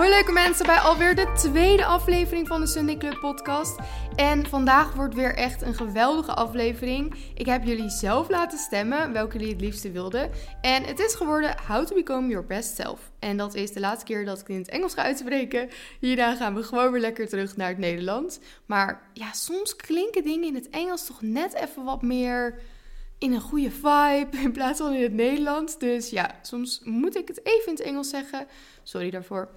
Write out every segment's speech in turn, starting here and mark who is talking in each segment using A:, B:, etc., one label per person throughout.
A: Hoi leuke mensen bij alweer de tweede aflevering van de Sunday Club podcast. En vandaag wordt weer echt een geweldige aflevering. Ik heb jullie zelf laten stemmen welke jullie het liefste wilden. En het is geworden How to Become Your Best Self. En dat is de laatste keer dat ik in het Engels ga uitspreken. Hierna gaan we gewoon weer lekker terug naar het Nederlands. Maar ja, soms klinken dingen in het Engels toch net even wat meer in een goede vibe in plaats van in het Nederlands. Dus ja, soms moet ik het even in het Engels zeggen. Sorry daarvoor.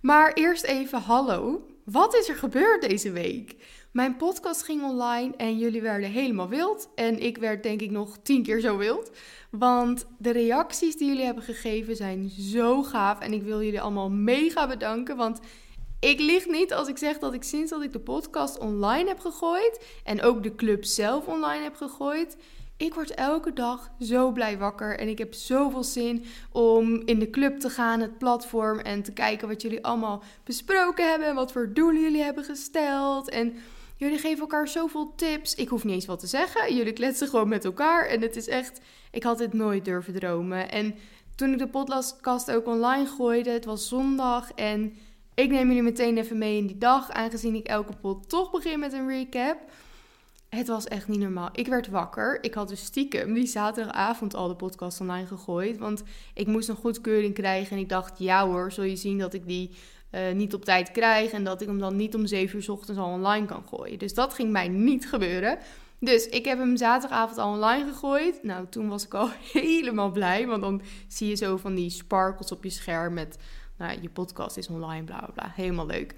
A: Maar eerst even hallo. Wat is er gebeurd deze week? Mijn podcast ging online en jullie werden helemaal wild. En ik werd denk ik nog tien keer zo wild. Want de reacties die jullie hebben gegeven zijn zo gaaf. En ik wil jullie allemaal mega bedanken. Want ik lieg niet als ik zeg dat ik sinds dat ik de podcast online heb gegooid. En ook de club zelf online heb gegooid ik word elke dag zo blij wakker en ik heb zoveel zin om in de club te gaan, het platform en te kijken wat jullie allemaal besproken hebben en wat voor doelen jullie hebben gesteld. En jullie geven elkaar zoveel tips. Ik hoef niet eens wat te zeggen. Jullie kletsen gewoon met elkaar en het is echt, ik had dit nooit durven dromen. En toen ik de podcastkast ook online gooide, het was zondag en ik neem jullie meteen even mee in die dag, aangezien ik elke pot toch begin met een recap. Het was echt niet normaal. Ik werd wakker. Ik had dus stiekem die zaterdagavond al de podcast online gegooid. Want ik moest een goedkeuring krijgen. En ik dacht, ja hoor, zul je zien dat ik die uh, niet op tijd krijg. En dat ik hem dan niet om 7 uur ochtends al online kan gooien. Dus dat ging mij niet gebeuren. Dus ik heb hem zaterdagavond al online gegooid. Nou, toen was ik al helemaal blij. Want dan zie je zo van die sparkles op je scherm met... Nou, je podcast is online, bla bla bla. Helemaal leuk.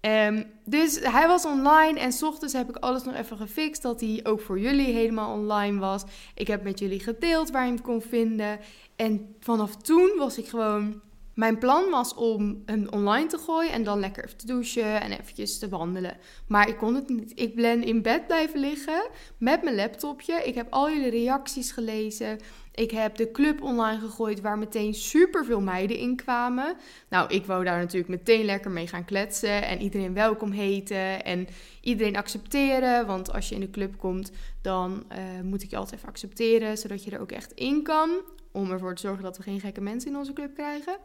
A: Um, dus hij was online en s ochtends heb ik alles nog even gefixt. Dat hij ook voor jullie helemaal online was. Ik heb met jullie gedeeld waar je hem kon vinden. En vanaf toen was ik gewoon. Mijn plan was om hem online te gooien en dan lekker even te douchen en eventjes te wandelen. Maar ik kon het niet. Ik ben in bed blijven liggen met mijn laptopje. Ik heb al jullie reacties gelezen. Ik heb de club online gegooid waar meteen superveel meiden in kwamen. Nou, ik wou daar natuurlijk meteen lekker mee gaan kletsen en iedereen welkom heten en iedereen accepteren. Want als je in de club komt, dan uh, moet ik je altijd even accepteren, zodat je er ook echt in kan. Om ervoor te zorgen dat we geen gekke mensen in onze club krijgen.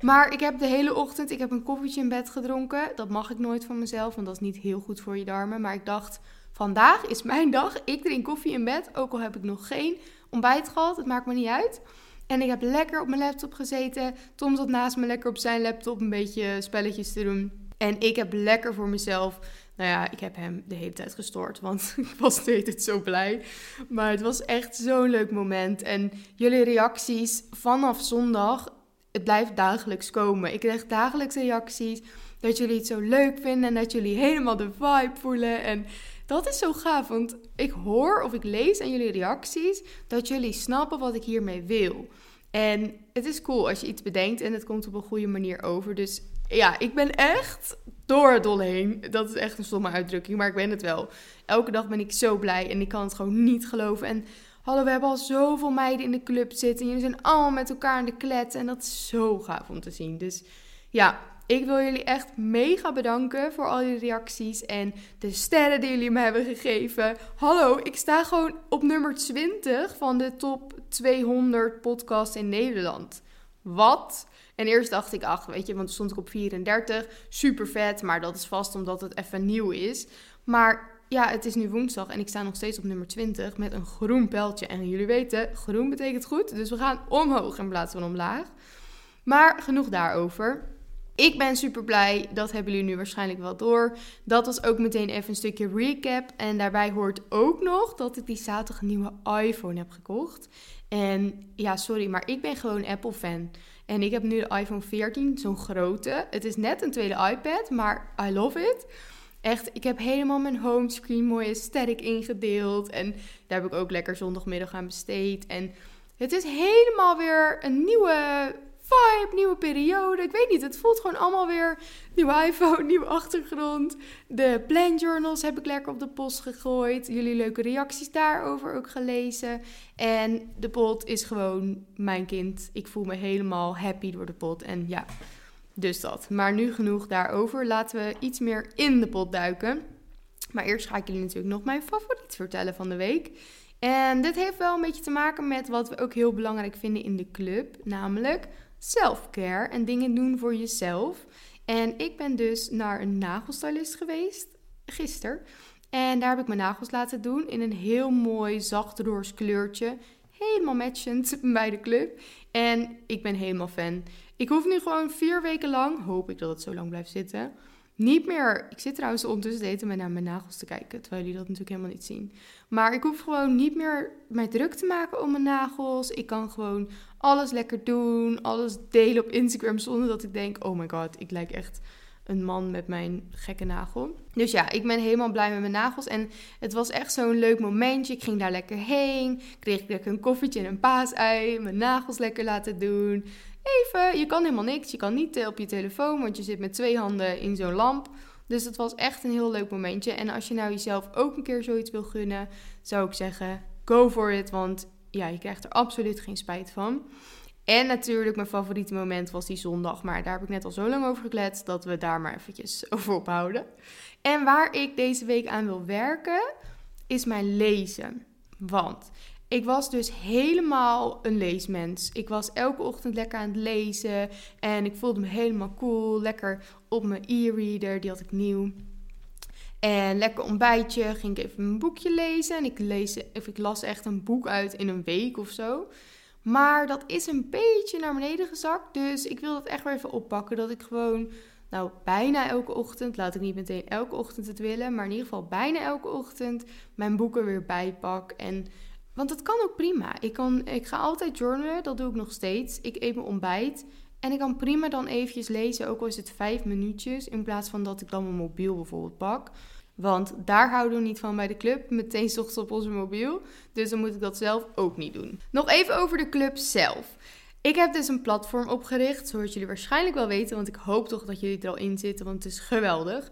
A: Maar ik heb de hele ochtend, ik heb een koffietje in bed gedronken. Dat mag ik nooit van mezelf, want dat is niet heel goed voor je darmen. Maar ik dacht, vandaag is mijn dag. Ik drink koffie in bed, ook al heb ik nog geen ontbijt gehad. Het maakt me niet uit. En ik heb lekker op mijn laptop gezeten. Tom zat naast me lekker op zijn laptop een beetje spelletjes te doen. En ik heb lekker voor mezelf. Nou ja, ik heb hem de hele tijd gestoord, want ik was de hele tijd zo blij. Maar het was echt zo'n leuk moment. En jullie reacties vanaf zondag, het blijft dagelijks komen. Ik krijg dagelijks reacties dat jullie het zo leuk vinden en dat jullie helemaal de vibe voelen. En dat is zo gaaf, want ik hoor of ik lees aan jullie reacties dat jullie snappen wat ik hiermee wil. En het is cool als je iets bedenkt en het komt op een goede manier over. Dus ja, ik ben echt door het dol heen. Dat is echt een stomme uitdrukking, maar ik ben het wel. Elke dag ben ik zo blij en ik kan het gewoon niet geloven. En hallo, we hebben al zoveel meiden in de club zitten. Jullie zijn allemaal met elkaar in de klet en dat is zo gaaf om te zien. Dus ja, ik wil jullie echt mega bedanken voor al jullie reacties en de sterren die jullie me hebben gegeven. Hallo, ik sta gewoon op nummer 20 van de top 200 podcasts in Nederland. Wat? En eerst dacht ik, ach, weet je, want stond ik op 34. Super vet, maar dat is vast omdat het even nieuw is. Maar ja, het is nu woensdag en ik sta nog steeds op nummer 20 met een groen pijltje. En jullie weten, groen betekent goed, dus we gaan omhoog in plaats van omlaag. Maar genoeg daarover. Ik ben super blij, dat hebben jullie nu waarschijnlijk wel door. Dat was ook meteen even een stukje recap. En daarbij hoort ook nog dat ik die zaterdag een nieuwe iPhone heb gekocht. En ja, sorry, maar ik ben gewoon Apple-fan. En ik heb nu de iPhone 14, zo'n grote. Het is net een tweede iPad, maar I love it. Echt, ik heb helemaal mijn homescreen mooi aesthetic ingedeeld. En daar heb ik ook lekker zondagmiddag aan besteed. En het is helemaal weer een nieuwe vibe, nieuwe periode. Ik weet niet, het voelt gewoon allemaal weer nieuwe iPhone, nieuwe achtergrond. De plan journals heb ik lekker op de post gegooid. Jullie leuke reacties daarover ook gelezen. En de pot is gewoon mijn kind. Ik voel me helemaal happy door de pot. En ja, dus dat. Maar nu genoeg daarover. Laten we iets meer in de pot duiken. Maar eerst ga ik jullie natuurlijk nog mijn favoriet vertellen van de week. En dit heeft wel een beetje te maken met wat we ook heel belangrijk vinden in de club. Namelijk self-care en dingen doen voor jezelf. En ik ben dus naar een nagelstylist geweest gisteren. En daar heb ik mijn nagels laten doen in een heel mooi zacht kleurtje. Helemaal matchend bij de club. En ik ben helemaal fan. Ik hoef nu gewoon vier weken lang, hoop ik dat het zo lang blijft zitten, niet meer. Ik zit trouwens ondertussen te eten met naar mijn nagels te kijken, terwijl jullie dat natuurlijk helemaal niet zien. Maar ik hoef gewoon niet meer mij druk te maken om mijn nagels. Ik kan gewoon alles lekker doen, alles delen op Instagram zonder dat ik denk: oh my god, ik lijk echt een man met mijn gekke nagel. Dus ja, ik ben helemaal blij met mijn nagels. En het was echt zo'n leuk momentje. Ik ging daar lekker heen. Kreeg ik lekker een koffietje en een paasei. Mijn nagels lekker laten doen. Even, je kan helemaal niks. Je kan niet op je telefoon, want je zit met twee handen in zo'n lamp. Dus het was echt een heel leuk momentje. En als je nou jezelf ook een keer zoiets wil gunnen, zou ik zeggen: go for it. Want ja, je krijgt er absoluut geen spijt van. En natuurlijk, mijn favoriete moment was die zondag. Maar daar heb ik net al zo lang over gekletst dat we daar maar eventjes over ophouden. En waar ik deze week aan wil werken, is mijn lezen. Want ik was dus helemaal een leesmens. Ik was elke ochtend lekker aan het lezen. En ik voelde me helemaal cool. Lekker op mijn e-reader, die had ik nieuw. En lekker ontbijtje, ging ik even mijn boekje lezen. En ik, lees, of ik las echt een boek uit in een week of zo. Maar dat is een beetje naar beneden gezakt. Dus ik wil dat echt weer even oppakken. Dat ik gewoon, nou, bijna elke ochtend, laat ik niet meteen elke ochtend het willen. Maar in ieder geval bijna elke ochtend mijn boeken weer bijpak. En, want dat kan ook prima. Ik, kan, ik ga altijd journalen, dat doe ik nog steeds. Ik eet mijn ontbijt. En ik kan prima dan eventjes lezen, ook al is het vijf minuutjes. In plaats van dat ik dan mijn mobiel bijvoorbeeld pak. Want daar houden we niet van bij de club. Meteen ochtends op onze mobiel. Dus dan moet ik dat zelf ook niet doen. Nog even over de club zelf. Ik heb dus een platform opgericht, zoals jullie waarschijnlijk wel weten, want ik hoop toch dat jullie er al in zitten, want het is geweldig.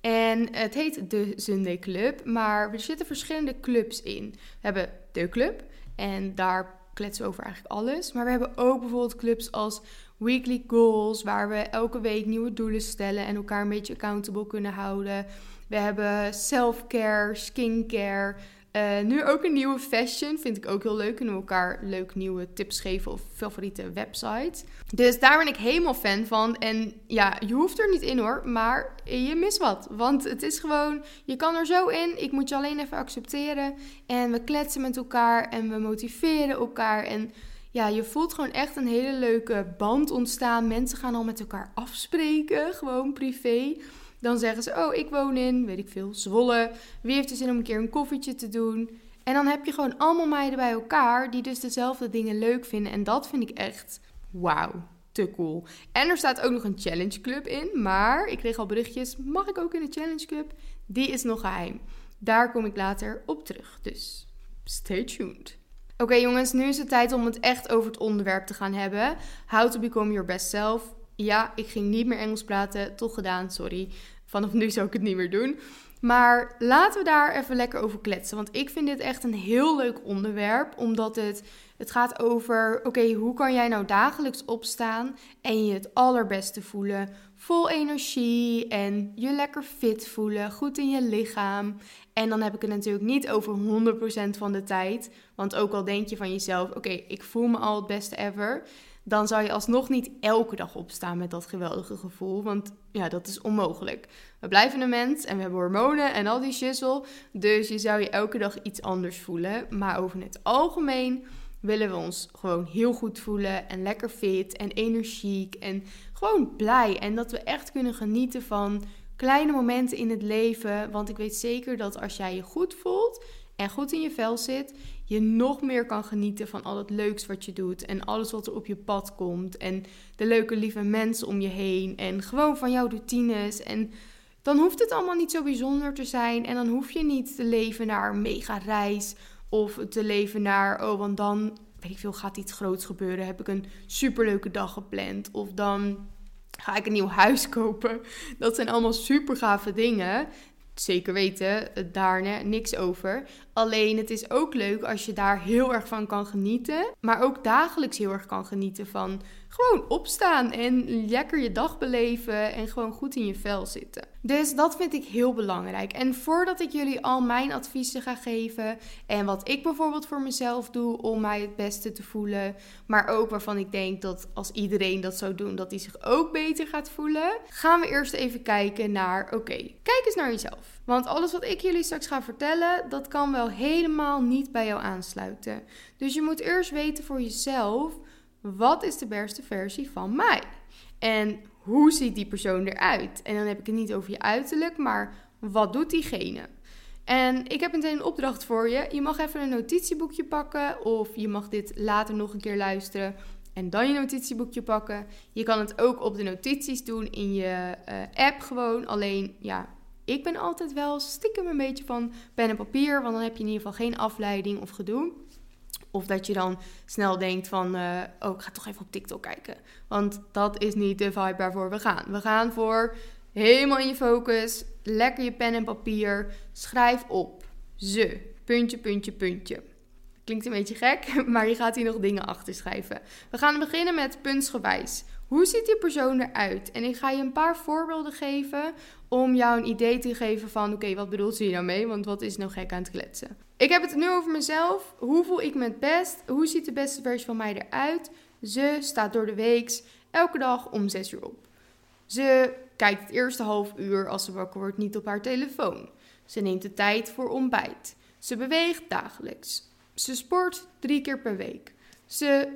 A: En het heet de Sunday Club, maar er zitten verschillende clubs in. We hebben club en daar kletsen we over eigenlijk alles. Maar we hebben ook bijvoorbeeld clubs als Weekly Goals, waar we elke week nieuwe doelen stellen en elkaar een beetje accountable kunnen houden. We hebben self-care, skincare. Uh, nu ook een nieuwe fashion. Vind ik ook heel leuk. Kunnen we elkaar leuk nieuwe tips geven of favoriete websites. Dus daar ben ik helemaal fan van. En ja, je hoeft er niet in hoor. Maar je mist wat. Want het is gewoon, je kan er zo in. Ik moet je alleen even accepteren. En we kletsen met elkaar. En we motiveren elkaar. En ja, je voelt gewoon echt een hele leuke band ontstaan. Mensen gaan al met elkaar afspreken. Gewoon privé. Dan zeggen ze, oh, ik woon in, weet ik veel, Zwolle. Wie heeft er zin om een keer een koffietje te doen? En dan heb je gewoon allemaal meiden bij elkaar die dus dezelfde dingen leuk vinden. En dat vind ik echt wauw, te cool. En er staat ook nog een challenge club in. Maar ik kreeg al berichtjes, mag ik ook in de challenge club? Die is nog geheim. Daar kom ik later op terug. Dus stay tuned. Oké jongens, nu is het tijd om het echt over het onderwerp te gaan hebben. How to become your best self. Ja, ik ging niet meer Engels praten. Toch gedaan, sorry. Vanaf nu zou ik het niet meer doen. Maar laten we daar even lekker over kletsen. Want ik vind dit echt een heel leuk onderwerp. Omdat het, het gaat over: oké, hoe kan jij nou dagelijks opstaan en je het allerbeste voelen? Vol energie en je lekker fit voelen, goed in je lichaam. En dan heb ik het natuurlijk niet over 100% van de tijd. Want ook al denk je van jezelf: oké, ik voel me al het beste ever dan zou je alsnog niet elke dag opstaan met dat geweldige gevoel. Want ja, dat is onmogelijk. We blijven een mens en we hebben hormonen en al die shizzle. Dus je zou je elke dag iets anders voelen. Maar over het algemeen willen we ons gewoon heel goed voelen en lekker fit en energiek en gewoon blij. En dat we echt kunnen genieten van kleine momenten in het leven. Want ik weet zeker dat als jij je goed voelt en goed in je vel zit, je nog meer kan genieten van al het leuks wat je doet en alles wat er op je pad komt en de leuke lieve mensen om je heen en gewoon van jouw routines. En dan hoeft het allemaal niet zo bijzonder te zijn en dan hoef je niet te leven naar mega reis of te leven naar oh want dan weet ik veel gaat iets groots gebeuren. Heb ik een superleuke dag gepland of dan ga ik een nieuw huis kopen. Dat zijn allemaal super gave dingen zeker weten, daar niks over. Alleen het is ook leuk als je daar heel erg van kan genieten. Maar ook dagelijks heel erg kan genieten van gewoon opstaan en lekker je dag beleven en gewoon goed in je vel zitten. Dus dat vind ik heel belangrijk. En voordat ik jullie al mijn adviezen ga geven en wat ik bijvoorbeeld voor mezelf doe om mij het beste te voelen, maar ook waarvan ik denk dat als iedereen dat zou doen, dat hij zich ook beter gaat voelen, gaan we eerst even kijken naar, oké, kijk eens naar jezelf. Want alles wat ik jullie straks ga vertellen, dat kan wel helemaal niet bij jou aansluiten. Dus je moet eerst weten voor jezelf, wat is de beste versie van mij? En hoe ziet die persoon eruit? En dan heb ik het niet over je uiterlijk, maar wat doet diegene? En ik heb meteen een opdracht voor je. Je mag even een notitieboekje pakken of je mag dit later nog een keer luisteren en dan je notitieboekje pakken. Je kan het ook op de notities doen in je uh, app gewoon. Alleen ja, ik ben altijd wel stiekem een beetje van pen en papier, want dan heb je in ieder geval geen afleiding of gedoe. Of dat je dan snel denkt van, uh, oh, ik ga toch even op TikTok kijken. Want dat is niet de vibe waarvoor we gaan. We gaan voor helemaal in je focus, lekker je pen en papier, schrijf op. Ze, puntje, puntje, puntje. Klinkt een beetje gek, maar je gaat hier nog dingen achter schrijven. We gaan beginnen met puntsgewijs. Hoe ziet die persoon eruit? En ik ga je een paar voorbeelden geven om jou een idee te geven van: oké, wat bedoelt ze hier nou mee? Want wat is nou gek aan het kletsen? Ik heb het nu over mezelf. Hoe voel ik me het best? Hoe ziet de beste versie van mij eruit? Ze staat door de week elke dag om 6 uur op. Ze kijkt het eerste half uur als ze wakker wordt niet op haar telefoon. Ze neemt de tijd voor ontbijt. Ze beweegt dagelijks. Ze sport drie keer per week. Ze.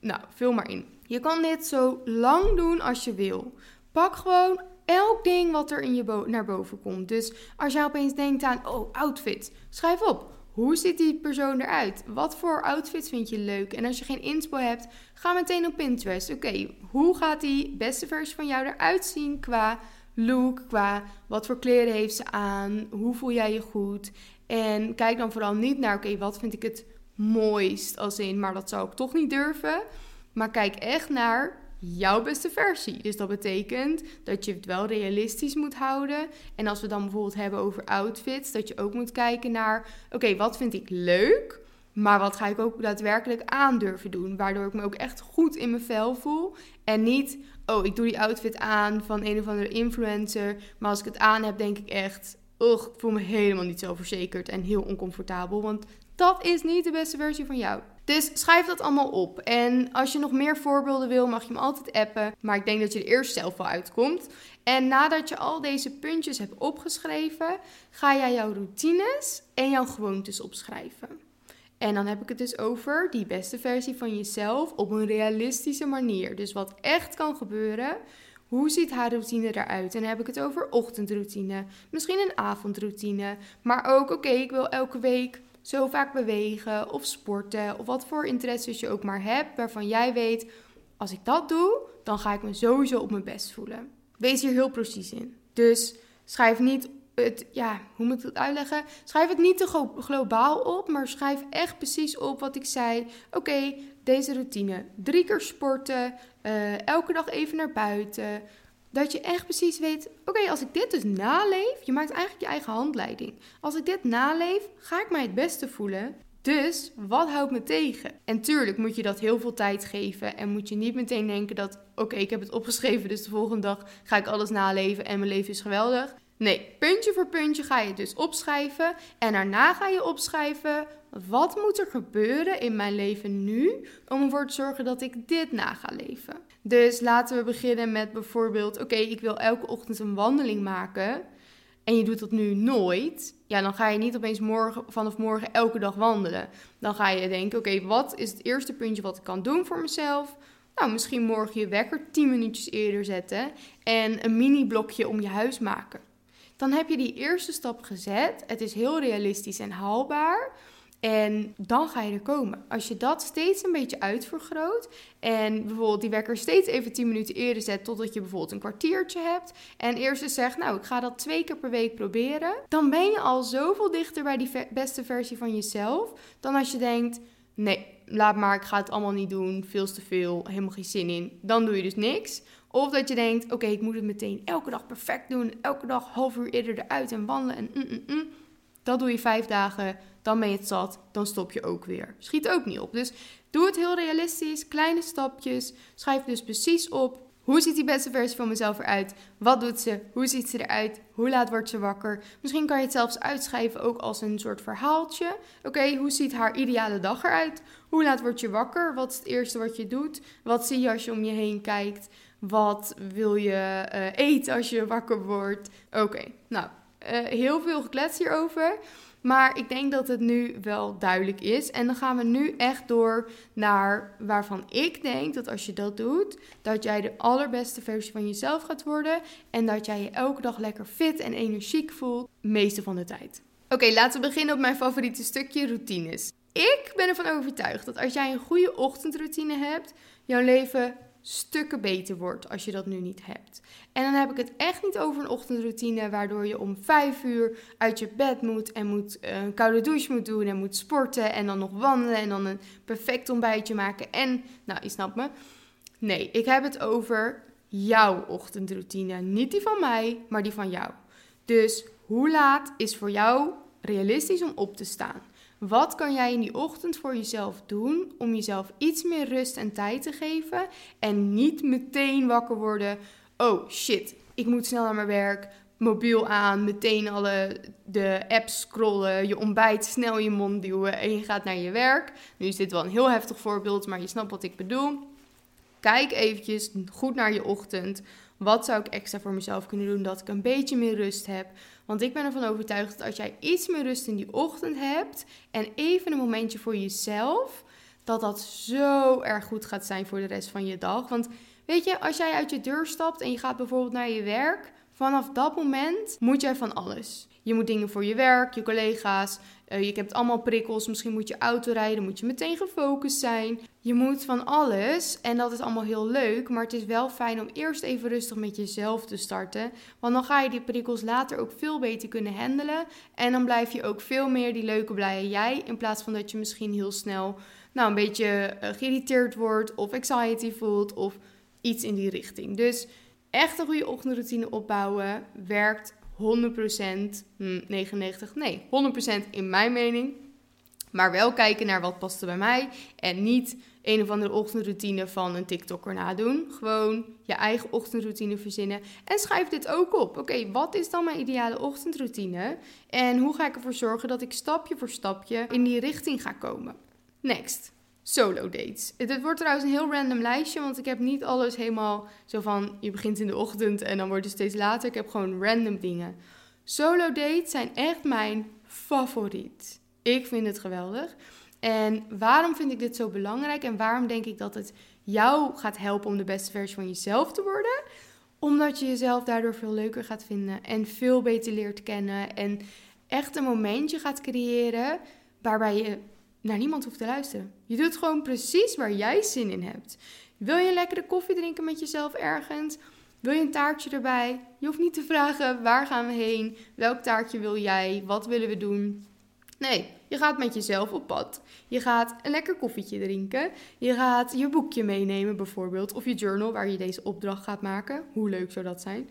A: Nou, vul maar in. Je kan dit zo lang doen als je wil. Pak gewoon elk ding wat er in je naar boven komt. Dus als jij opeens denkt aan, oh, outfit, schrijf op. Hoe ziet die persoon eruit? Wat voor outfits vind je leuk? En als je geen inspo hebt, ga meteen op Pinterest. Oké, hoe gaat die beste versie van jou eruit zien qua look, qua wat voor kleren heeft ze aan? Hoe voel jij je goed? En kijk dan vooral niet naar, oké, wat vind ik het mooist als in, maar dat zou ik toch niet durven. Maar kijk echt naar jouw beste versie. Dus dat betekent dat je het wel realistisch moet houden. En als we dan bijvoorbeeld hebben over outfits, dat je ook moet kijken naar: oké, wat vind ik leuk? Maar wat ga ik ook daadwerkelijk aandurven doen? Waardoor ik me ook echt goed in mijn vel voel. En niet, oh, ik doe die outfit aan van een of andere influencer. Maar als ik het aan heb, denk ik echt, ugh, ik voel me helemaal niet zo verzekerd en heel oncomfortabel. Want dat is niet de beste versie van jou. Dus schrijf dat allemaal op. En als je nog meer voorbeelden wil, mag je me altijd appen. Maar ik denk dat je er eerst zelf wel uitkomt. En nadat je al deze puntjes hebt opgeschreven, ga jij jouw routines en jouw gewoontes opschrijven. En dan heb ik het dus over die beste versie van jezelf op een realistische manier. Dus wat echt kan gebeuren. Hoe ziet haar routine eruit? En dan heb ik het over ochtendroutine, misschien een avondroutine. Maar ook, oké, ik wil elke week zo vaak bewegen of sporten of wat voor interesses je ook maar hebt, waarvan jij weet, als ik dat doe, dan ga ik me sowieso op mijn best voelen. Wees hier heel precies in. Dus schrijf niet het, ja, hoe moet ik het uitleggen? Schrijf het niet te globaal op, maar schrijf echt precies op wat ik zei. Oké, deze routine. Drie keer sporten, uh, elke dag even naar buiten. Dat je echt precies weet, oké, als ik dit dus naleef, je maakt eigenlijk je eigen handleiding. Als ik dit naleef, ga ik mij het beste voelen. Dus wat houdt me tegen? En tuurlijk moet je dat heel veel tijd geven en moet je niet meteen denken dat, oké, ik heb het opgeschreven, dus de volgende dag ga ik alles naleven en mijn leven is geweldig. Nee, puntje voor puntje ga je dus opschrijven en daarna ga je opschrijven wat moet er gebeuren in mijn leven nu om ervoor te zorgen dat ik dit na ga leven. Dus laten we beginnen met bijvoorbeeld: oké, ik wil elke ochtend een wandeling maken. En je doet dat nu nooit. Ja, dan ga je niet opeens morgen, vanaf morgen elke dag wandelen. Dan ga je denken: oké, wat is het eerste puntje wat ik kan doen voor mezelf? Nou, misschien morgen je wekker 10 minuutjes eerder zetten en een mini-blokje om je huis maken. Dan heb je die eerste stap gezet. Het is heel realistisch en haalbaar. En dan ga je er komen. Als je dat steeds een beetje uitvergroot en bijvoorbeeld die wekker steeds even 10 minuten eerder zet totdat je bijvoorbeeld een kwartiertje hebt en eerst eens zegt, nou ik ga dat twee keer per week proberen, dan ben je al zoveel dichter bij die beste versie van jezelf dan als je denkt, nee, laat maar, ik ga het allemaal niet doen, veel te veel, helemaal geen zin in. Dan doe je dus niks. Of dat je denkt, oké, ik moet het meteen elke dag perfect doen, elke dag half uur eerder eruit en wandelen en mm, mm, mm Dat doe je vijf dagen, dan ben je het zat, dan stop je ook weer. Schiet ook niet op. Dus doe het heel realistisch, kleine stapjes. Schrijf dus precies op hoe ziet die beste versie van mezelf eruit? Wat doet ze? Hoe ziet ze eruit? Hoe laat wordt ze wakker? Misschien kan je het zelfs uitschrijven ook als een soort verhaaltje. Oké, hoe ziet haar ideale dag eruit? Hoe laat word je wakker? Wat is het eerste wat je doet? Wat zie je als je om je heen kijkt? Wat wil je uh, eten als je wakker wordt? Oké, nou, uh, heel veel geklets hierover. Maar ik denk dat het nu wel duidelijk is. En dan gaan we nu echt door naar waarvan ik denk dat als je dat doet, dat jij de allerbeste versie van jezelf gaat worden. En dat jij je elke dag lekker fit en energiek voelt, meeste van de tijd. Oké, laten we beginnen op mijn favoriete stukje, routines. Ik ben ervan overtuigd dat als jij een goede ochtendroutine hebt, jouw leven stukken beter wordt als je dat nu niet hebt. En dan heb ik het echt niet over een ochtendroutine waardoor je om vijf uur uit je bed moet en moet eh, een koude douche moet doen en moet sporten en dan nog wandelen en dan een perfect ontbijtje maken en, nou, je snapt me. Nee, ik heb het over jouw ochtendroutine. Niet die van mij, maar die van jou. Dus hoe laat is voor jou realistisch om op te staan? Wat kan jij in die ochtend voor jezelf doen om jezelf iets meer rust en tijd te geven en niet meteen wakker worden? Oh shit, ik moet snel naar mijn werk. Mobiel aan, meteen alle de apps scrollen, je ontbijt snel in je mond duwen en je gaat naar je werk. Nu is dit wel een heel heftig voorbeeld, maar je snapt wat ik bedoel. Kijk eventjes goed naar je ochtend. Wat zou ik extra voor mezelf kunnen doen dat ik een beetje meer rust heb? Want ik ben ervan overtuigd dat als jij iets meer rust in die ochtend hebt en even een momentje voor jezelf, dat dat zo erg goed gaat zijn voor de rest van je dag. Want weet je, als jij uit je deur stapt en je gaat bijvoorbeeld naar je werk, vanaf dat moment moet jij van alles. Je moet dingen voor je werk, je collega's. Uh, je hebt allemaal prikkels. Misschien moet je auto rijden. Moet je meteen gefocust zijn. Je moet van alles. En dat is allemaal heel leuk. Maar het is wel fijn om eerst even rustig met jezelf te starten. Want dan ga je die prikkels later ook veel beter kunnen handelen. En dan blijf je ook veel meer die leuke, blije jij. In plaats van dat je misschien heel snel nou, een beetje uh, geïrriteerd wordt. Of anxiety voelt. Of iets in die richting. Dus echt een goede ochtendroutine opbouwen werkt 100%, 99, hm, nee, 100% in mijn mening. Maar wel kijken naar wat past er bij mij. En niet een of andere ochtendroutine van een TikToker nadoen. Gewoon je eigen ochtendroutine verzinnen. En schrijf dit ook op. Oké, wat is dan mijn ideale ochtendroutine? En hoe ga ik ervoor zorgen dat ik stapje voor stapje in die richting ga komen? Next solo dates. Het wordt trouwens een heel random lijstje, want ik heb niet alles helemaal zo van je begint in de ochtend en dan wordt het steeds later. Ik heb gewoon random dingen. Solo dates zijn echt mijn favoriet. Ik vind het geweldig. En waarom vind ik dit zo belangrijk en waarom denk ik dat het jou gaat helpen om de beste versie van jezelf te worden? Omdat je jezelf daardoor veel leuker gaat vinden en veel beter leert kennen en echt een momentje gaat creëren waarbij je naar niemand hoeft te luisteren. Je doet gewoon precies waar jij zin in hebt. Wil je een lekkere koffie drinken met jezelf ergens? Wil je een taartje erbij? Je hoeft niet te vragen waar gaan we heen? Welk taartje wil jij? Wat willen we doen? Nee, je gaat met jezelf op pad. Je gaat een lekker koffietje drinken. Je gaat je boekje meenemen bijvoorbeeld. Of je journal waar je deze opdracht gaat maken. Hoe leuk zou dat zijn?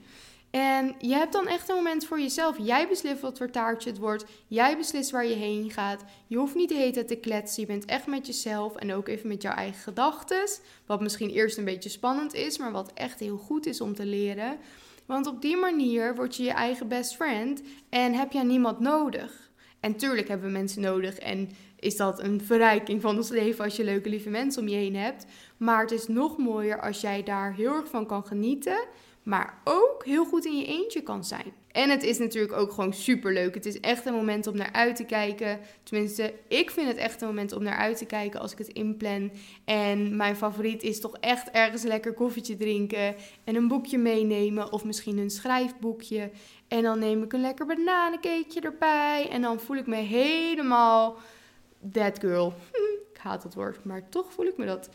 A: En je hebt dan echt een moment voor jezelf. Jij beslist wat voor taartje het wordt. Jij beslist waar je heen gaat. Je hoeft niet de te kletsen. Je bent echt met jezelf en ook even met jouw eigen gedachten. Wat misschien eerst een beetje spannend is, maar wat echt heel goed is om te leren. Want op die manier word je je eigen best friend en heb je niemand nodig. En tuurlijk hebben we mensen nodig en is dat een verrijking van ons leven als je leuke lieve mensen om je heen hebt. Maar het is nog mooier als jij daar heel erg van kan genieten maar ook heel goed in je eentje kan zijn. En het is natuurlijk ook gewoon super leuk. Het is echt een moment om naar uit te kijken. Tenminste, ik vind het echt een moment om naar uit te kijken als ik het inplan. En mijn favoriet is toch echt ergens lekker koffietje drinken en een boekje meenemen of misschien een schrijfboekje. En dan neem ik een lekker bananencakeje erbij en dan voel ik me helemaal that girl. ik haat dat woord, maar toch voel ik me dat.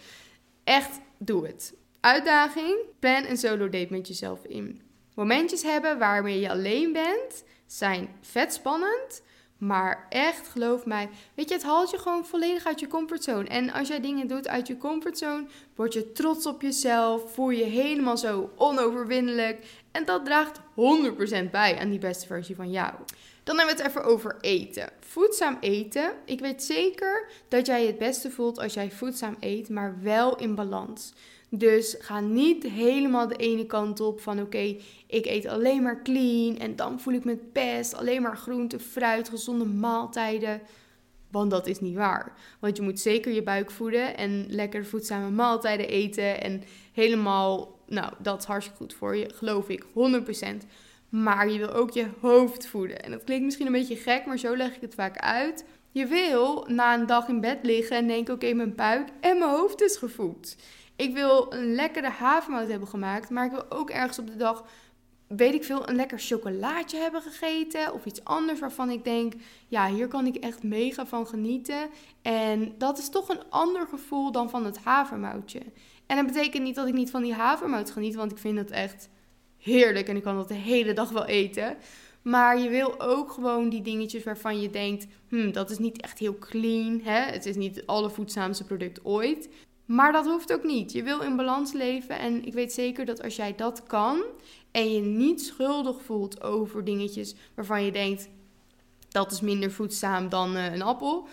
A: Echt, doe het. Uitdaging: plan een solo date met jezelf in. Momentjes hebben waarmee je alleen bent zijn vet spannend. Maar echt, geloof mij, weet je, het haalt je gewoon volledig uit je comfortzone. En als jij dingen doet uit je comfortzone, word je trots op jezelf, voel je helemaal zo onoverwinnelijk. En dat draagt 100% bij aan die beste versie van jou. Dan hebben we het even over eten. Voedzaam eten. Ik weet zeker dat jij het beste voelt als jij voedzaam eet, maar wel in balans. Dus ga niet helemaal de ene kant op van oké, ik eet alleen maar clean en dan voel ik me best. Alleen maar groente, fruit, gezonde maaltijden. Want dat is niet waar. Want je moet zeker je buik voeden en lekker voedzame maaltijden eten. En helemaal, nou, dat is hartstikke goed voor je, geloof ik, 100%. Maar je wil ook je hoofd voeden. En dat klinkt misschien een beetje gek, maar zo leg ik het vaak uit. Je wil na een dag in bed liggen en denken: oké, mijn buik en mijn hoofd is gevoed. Ik wil een lekkere havermout hebben gemaakt, maar ik wil ook ergens op de dag, weet ik veel, een lekker chocolaatje hebben gegeten. Of iets anders waarvan ik denk: ja, hier kan ik echt mega van genieten. En dat is toch een ander gevoel dan van het havermoutje. En dat betekent niet dat ik niet van die havermout geniet, want ik vind het echt heerlijk en ik kan dat de hele dag wel eten. Maar je wil ook gewoon die dingetjes waarvan je denkt: hmm, dat is niet echt heel clean. Hè? Het is niet het allervoedzaamste product ooit. Maar dat hoeft ook niet. Je wil in balans leven. En ik weet zeker dat als jij dat kan en je niet schuldig voelt over dingetjes waarvan je denkt: dat is minder voedzaam dan uh, een appel.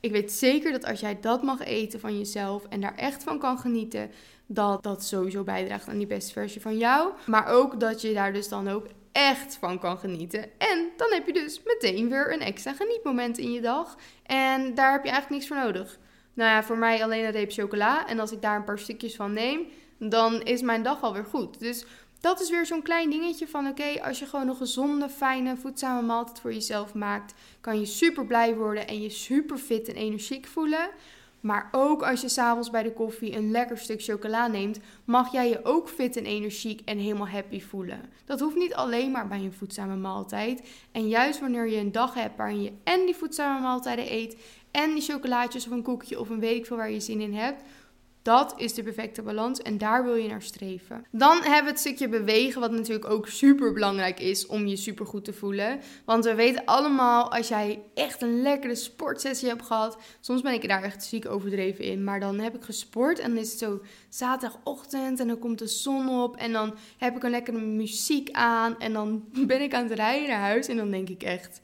A: Ik weet zeker dat als jij dat mag eten van jezelf en daar echt van kan genieten, dat dat sowieso bijdraagt aan die beste versie van jou. Maar ook dat je daar dus dan ook echt van kan genieten. En dan heb je dus meteen weer een extra genietmoment in je dag. En daar heb je eigenlijk niks voor nodig. Nou ja, voor mij alleen een reep chocola. En als ik daar een paar stukjes van neem, dan is mijn dag alweer goed. Dus dat is weer zo'n klein dingetje van oké, als je gewoon een gezonde, fijne, voedzame maaltijd voor jezelf maakt, kan je super blij worden en je super fit en energiek voelen. Maar ook als je s'avonds bij de koffie een lekker stuk chocola neemt, mag jij je ook fit en energiek en helemaal happy voelen. Dat hoeft niet alleen maar bij een voedzame maaltijd. En juist wanneer je een dag hebt waarin je en die voedzame maaltijden eet, en die chocolaatjes of een koekje of een weet ik veel waar je zin in hebt, dat is de perfecte balans en daar wil je naar streven. Dan hebben we het stukje bewegen, wat natuurlijk ook super belangrijk is om je super goed te voelen. Want we weten allemaal, als jij echt een lekkere sportsessie hebt gehad, soms ben ik daar echt ziek overdreven in, maar dan heb ik gesport en dan is het zo zaterdagochtend en dan komt de zon op en dan heb ik een lekkere muziek aan en dan ben ik aan het rijden naar huis en dan denk ik echt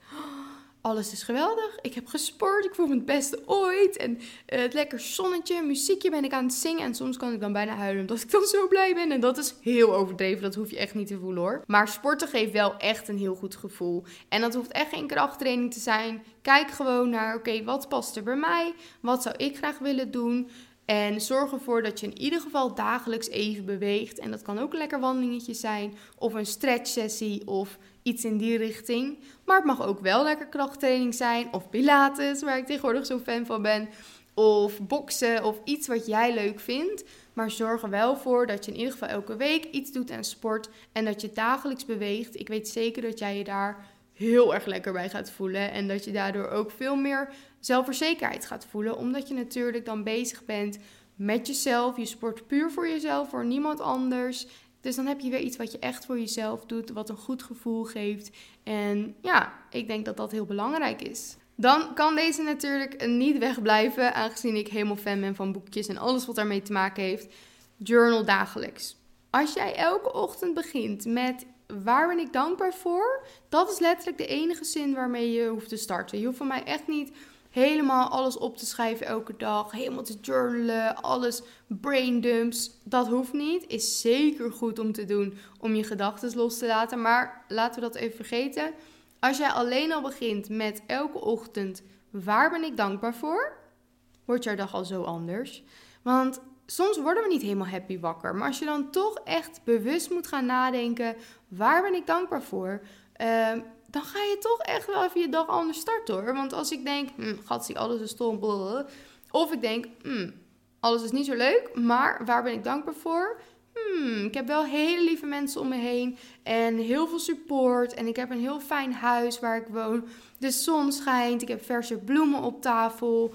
A: alles is geweldig. Ik heb gesport. Ik voel me het beste ooit. En uh, het lekker zonnetje, muziekje ben ik aan het zingen. En soms kan ik dan bijna huilen omdat ik dan zo blij ben. En dat is heel overdreven. Dat hoef je echt niet te voelen hoor. Maar sporten geeft wel echt een heel goed gevoel. En dat hoeft echt geen krachttraining te zijn. Kijk gewoon naar, oké, wat past er bij mij? Wat zou ik graag willen doen? En zorg ervoor dat je in ieder geval dagelijks even beweegt. En dat kan ook een lekker wandelingetje zijn, of een stretchsessie, of iets in die richting. Maar het mag ook wel lekker krachttraining zijn, of pilates, waar ik tegenwoordig zo fan van ben. Of boksen, of iets wat jij leuk vindt. Maar zorg er wel voor dat je in ieder geval elke week iets doet aan sport. En dat je dagelijks beweegt. Ik weet zeker dat jij je daar heel erg lekker bij gaat voelen. En dat je daardoor ook veel meer zelfverzekerheid gaat voelen. Omdat je natuurlijk dan bezig bent met jezelf. Je sport puur voor jezelf, voor niemand anders. Dus dan heb je weer iets wat je echt voor jezelf doet, wat een goed gevoel geeft. En ja, ik denk dat dat heel belangrijk is. Dan kan deze natuurlijk niet wegblijven, aangezien ik helemaal fan ben van boekjes en alles wat daarmee te maken heeft. Journal dagelijks. Als jij elke ochtend begint met waar ben ik dankbaar voor, dat is letterlijk de enige zin waarmee je hoeft te starten. Je hoeft van mij echt niet helemaal alles op te schrijven elke dag, helemaal te journalen, alles brain dumps. Dat hoeft niet. Is zeker goed om te doen om je gedachten los te laten, maar laten we dat even vergeten. Als jij alleen al begint met elke ochtend waar ben ik dankbaar voor, wordt jouw dag al zo anders. Want soms worden we niet helemaal happy wakker. Maar als je dan toch echt bewust moet gaan nadenken: waar ben ik dankbaar voor? Uh, dan ga je toch echt wel even je dag anders starten hoor. Want als ik denk, hm, zie alles is stom, of ik denk, hm, alles is niet zo leuk, maar waar ben ik dankbaar voor? Hmm, ik heb wel hele lieve mensen om me heen en heel veel support. En ik heb een heel fijn huis waar ik woon. De zon schijnt, ik heb verse bloemen op tafel.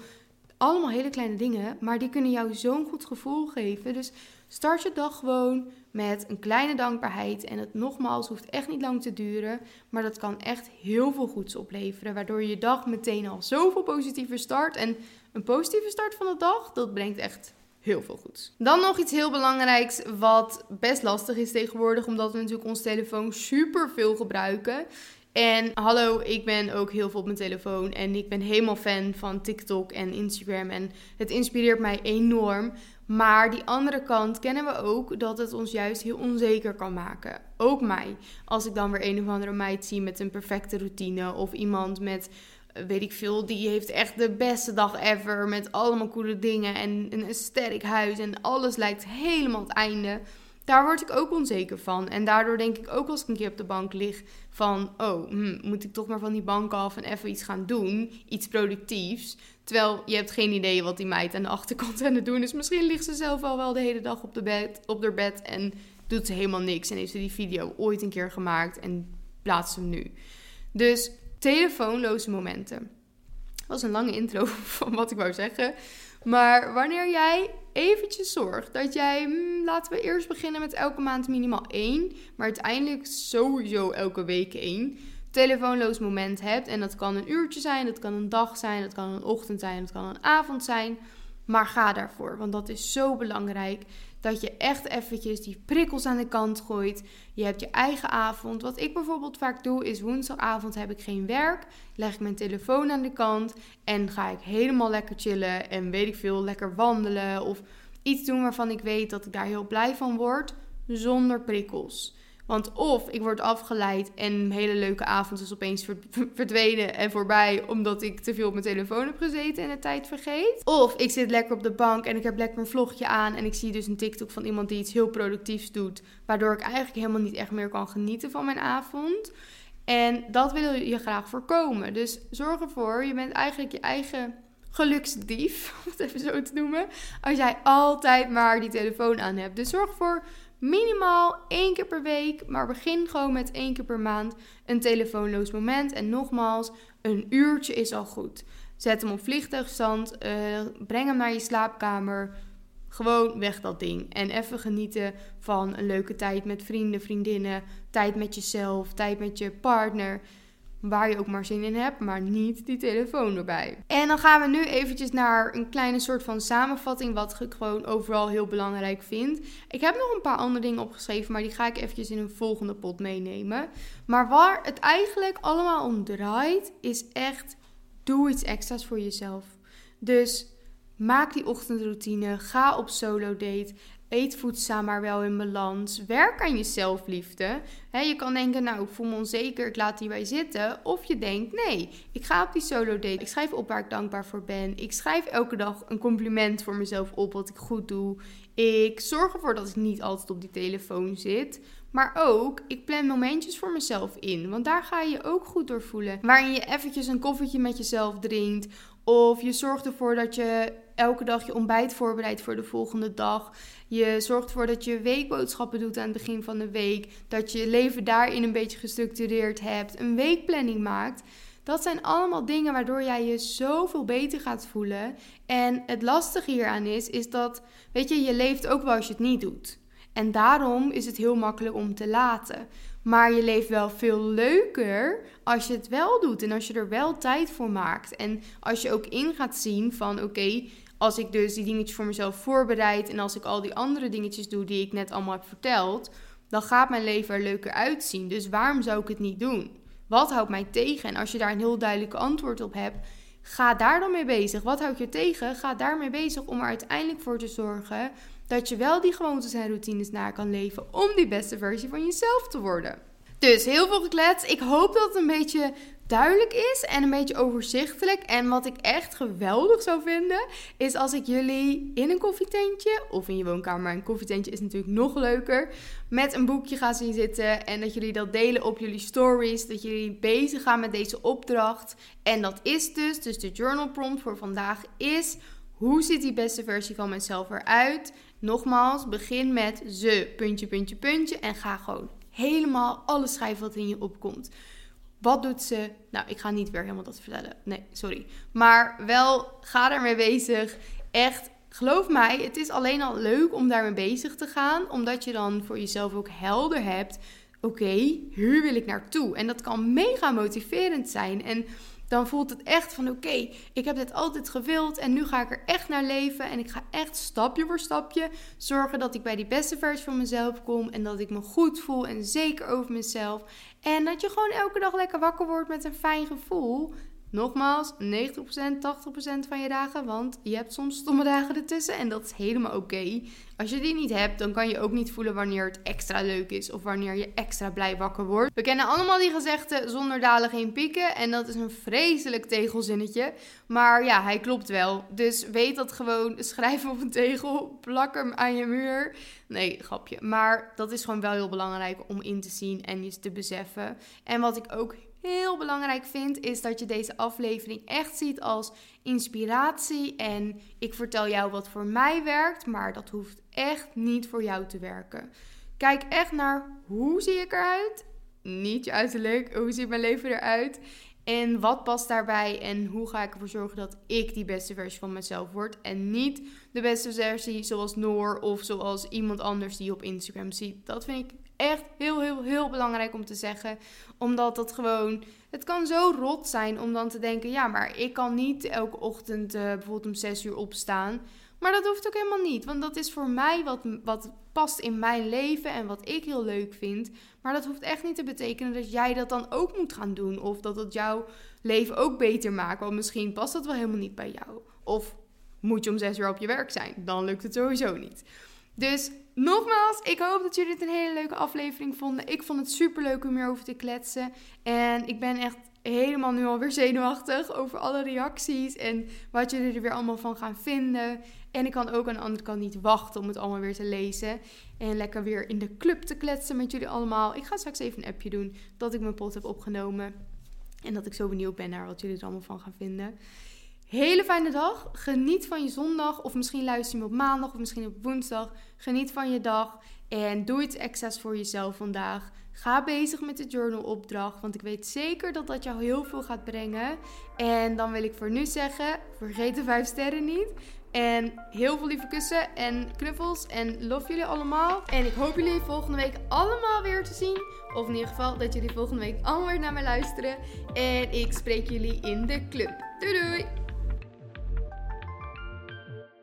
A: Allemaal hele kleine dingen, maar die kunnen jou zo'n goed gevoel geven. Dus start je dag gewoon met een kleine dankbaarheid. En het nogmaals hoeft echt niet lang te duren, maar dat kan echt heel veel goeds opleveren. Waardoor je dag meteen al zoveel positiever start. En een positieve start van de dag, dat brengt echt heel veel goeds. Dan nog iets heel belangrijks, wat best lastig is tegenwoordig, omdat we natuurlijk ons telefoon super veel gebruiken, En hallo, ik ben ook heel veel op mijn telefoon en ik ben helemaal fan van TikTok en Instagram en het inspireert mij enorm. Maar die andere kant kennen we ook dat het ons juist heel onzeker kan maken. Ook mij. Als ik dan weer een of andere meid zie met een perfecte routine of iemand met eh, weet ik veel, die heeft echt de beste dag ever met allemaal coole dingen en een sterk huis en alles lijkt helemaal het einde. Daar word ik ook onzeker van. En daardoor denk ik ook als ik een keer op de bank lig van, oh, hm, moet ik toch maar van die bank af en even iets gaan doen, iets productiefs. Terwijl je hebt geen idee wat die meid aan de achterkant aan het doen is. Misschien ligt ze zelf al wel de hele dag op, de bed, op haar bed en doet ze helemaal niks. En heeft ze die video ooit een keer gemaakt en plaatst hem nu. Dus telefoonloze momenten. Dat was een lange intro van wat ik wou zeggen. Maar wanneer jij eventjes zorgt dat jij, hmm, laten we eerst beginnen met elke maand minimaal één, maar uiteindelijk sowieso elke week één telefoonloos moment hebt. En dat kan een uurtje zijn, dat kan een dag zijn, dat kan een ochtend zijn, dat kan een avond zijn. Maar ga daarvoor, want dat is zo belangrijk. Dat je echt eventjes die prikkels aan de kant gooit. Je hebt je eigen avond. Wat ik bijvoorbeeld vaak doe, is woensdagavond heb ik geen werk. Leg ik mijn telefoon aan de kant en ga ik helemaal lekker chillen. En weet ik veel, lekker wandelen of iets doen waarvan ik weet dat ik daar heel blij van word. Zonder prikkels. Want of ik word afgeleid en een hele leuke avond is opeens verdwenen en voorbij omdat ik te veel op mijn telefoon heb gezeten en de tijd vergeet. Of ik zit lekker op de bank en ik heb lekker een vlogje aan en ik zie dus een TikTok van iemand die iets heel productiefs doet, waardoor ik eigenlijk helemaal niet echt meer kan genieten van mijn avond. En dat wil je graag voorkomen. Dus zorg ervoor, je bent eigenlijk je eigen geluksdief, om het even zo te noemen, als jij altijd maar die telefoon aan hebt. Dus zorg ervoor minimaal één keer per week, maar begin gewoon met één keer per maand een telefoonloos moment. En nogmaals, een uurtje is al goed. Zet hem op vliegtuigstand, uh, breng hem naar je slaapkamer. Gewoon weg dat ding. En even genieten van een leuke tijd met vrienden, vriendinnen. Tijd met jezelf, tijd met je partner waar je ook maar zin in hebt, maar niet die telefoon erbij. En dan gaan we nu eventjes naar een kleine soort van samenvatting, wat ik gewoon overal heel belangrijk vind. Ik heb nog een paar andere dingen opgeschreven, maar die ga ik eventjes in een volgende pot meenemen. Maar waar het eigenlijk allemaal om draait, is echt, doe iets extra's voor jezelf. Dus maak die ochtendroutine, ga op solo date. Eet voedzaam, maar wel in balans. Werk aan je zelfliefde. je kan denken, nou, ik voel me onzeker, ik laat hierbij zitten. Of je denkt, nee, ik ga op die solo date. Ik schrijf op waar ik dankbaar voor ben. Ik schrijf elke dag een compliment voor mezelf op wat ik goed doe. Ik zorg ervoor dat ik niet altijd op die telefoon zit. Maar ook, ik plan momentjes voor mezelf in. Want daar ga je je ook goed door voelen. Waarin je eventjes een koffietje met jezelf drinkt. Of je zorgt ervoor dat je elke dag je ontbijt voorbereidt voor de volgende dag. Je zorgt ervoor dat je weekboodschappen doet aan het begin van de week. Dat je je leven daarin een beetje gestructureerd hebt. Een weekplanning maakt. Dat zijn allemaal dingen waardoor jij je zoveel beter gaat voelen. En het lastige hieraan is, is dat, weet je, je leeft ook wel als je het niet doet. En daarom is het heel makkelijk om te laten. Maar je leeft wel veel leuker als je het wel doet en als je er wel tijd voor maakt. En als je ook in gaat zien van oké, als ik dus die dingetjes voor mezelf voorbereid en als ik al die andere dingetjes doe die ik net allemaal heb verteld, dan gaat mijn leven er leuker uitzien. Dus waarom zou ik het niet doen? Wat houdt mij tegen? En als je daar een heel duidelijk antwoord op hebt, ga daar dan mee bezig. Wat houdt je tegen? Ga daarmee bezig om er uiteindelijk voor te zorgen dat je wel die gewoontes en routines na kan leven om die beste versie van jezelf te worden. Dus heel veel geklets. Ik hoop dat het een beetje duidelijk is en een beetje overzichtelijk. En wat ik echt geweldig zou vinden, is als ik jullie in een koffietentje of in je woonkamer, maar een koffietentje is natuurlijk nog leuker, met een boekje gaan zien zitten en dat jullie dat delen op jullie stories, dat jullie bezig gaan met deze opdracht. En dat is dus, dus de journal prompt voor vandaag is, hoe ziet die beste versie van mezelf eruit? Nogmaals, begin met ze, puntje, puntje, puntje en ga gewoon helemaal alles schrijven wat in je opkomt. Wat doet ze? Nou, ik ga niet weer helemaal dat vertellen. Nee, sorry. Maar wel, ga ermee bezig. Echt, geloof mij, het is alleen al leuk om daarmee bezig te gaan. Omdat je dan voor jezelf ook helder hebt. Oké, hier wil ik naartoe. En dat kan mega motiverend zijn. En dan voelt het echt van oké, ik heb dit altijd gewild en nu ga ik er echt naar leven. En ik ga echt stapje voor stapje zorgen dat ik bij die beste versie van mezelf kom. En dat ik me goed voel en zeker over mezelf. En dat je gewoon elke dag lekker wakker wordt met een fijn gevoel. Nogmaals, 90%, 80% van je dagen, want je hebt soms stomme dagen ertussen en dat is helemaal oké. Als je die niet hebt, dan kan je ook niet voelen wanneer het extra leuk is of wanneer je extra blij wakker wordt. We kennen allemaal die gezegde zonder dalen geen pieken en dat is een vreselijk tegelzinnetje, maar ja, hij klopt wel. Dus weet dat gewoon, schrijf op een tegel, plak hem aan je muur. Nee, grapje. Maar dat is gewoon wel heel belangrijk om in te zien en je te beseffen. En wat ik ook heel belangrijk vind, is dat je deze aflevering echt ziet als inspiratie. En ik vertel jou wat voor mij werkt, maar dat hoeft echt niet voor jou te werken. Kijk echt naar hoe zie ik eruit? Niet je uiterlijk, hoe ziet mijn leven eruit? En wat past daarbij en hoe ga ik ervoor zorgen dat ik die beste versie van mezelf word en niet de beste versie zoals Noor of zoals iemand anders die je op Instagram ziet. Dat vind ik echt heel, heel, heel belangrijk om te zeggen. Omdat dat gewoon. Het kan zo rot zijn om dan te denken: ja, maar ik kan niet elke ochtend uh, bijvoorbeeld om 6 uur opstaan. Maar dat hoeft ook helemaal niet. Want dat is voor mij wat, wat past in mijn leven en wat ik heel leuk vind. Maar dat hoeft echt niet te betekenen dat jij dat dan ook moet gaan doen. Of dat het jouw leven ook beter maakt. Want misschien past dat wel helemaal niet bij jou. Of moet je om 6 uur op je werk zijn. Dan lukt het sowieso niet. Dus nogmaals, ik hoop dat jullie het een hele leuke aflevering vonden. Ik vond het super leuk om hierover te kletsen. En ik ben echt helemaal nu alweer zenuwachtig over alle reacties en wat jullie er weer allemaal van gaan vinden. En ik kan ook aan de andere kant niet wachten om het allemaal weer te lezen. En lekker weer in de club te kletsen met jullie allemaal. Ik ga straks even een appje doen dat ik mijn pot heb opgenomen. En dat ik zo benieuwd ben naar wat jullie er allemaal van gaan vinden. Hele fijne dag. Geniet van je zondag. Of misschien luister je me op maandag of misschien op woensdag. Geniet van je dag. En doe iets extra's voor jezelf vandaag. Ga bezig met de journalopdracht. Want ik weet zeker dat dat jou heel veel gaat brengen. En dan wil ik voor nu zeggen: vergeet de 5 sterren niet. En heel veel lieve kussen en knuffels. En love jullie allemaal. En ik hoop jullie volgende week allemaal weer te zien. Of in ieder geval dat jullie volgende week allemaal weer naar me luisteren. En ik spreek jullie in de club. Doei doei!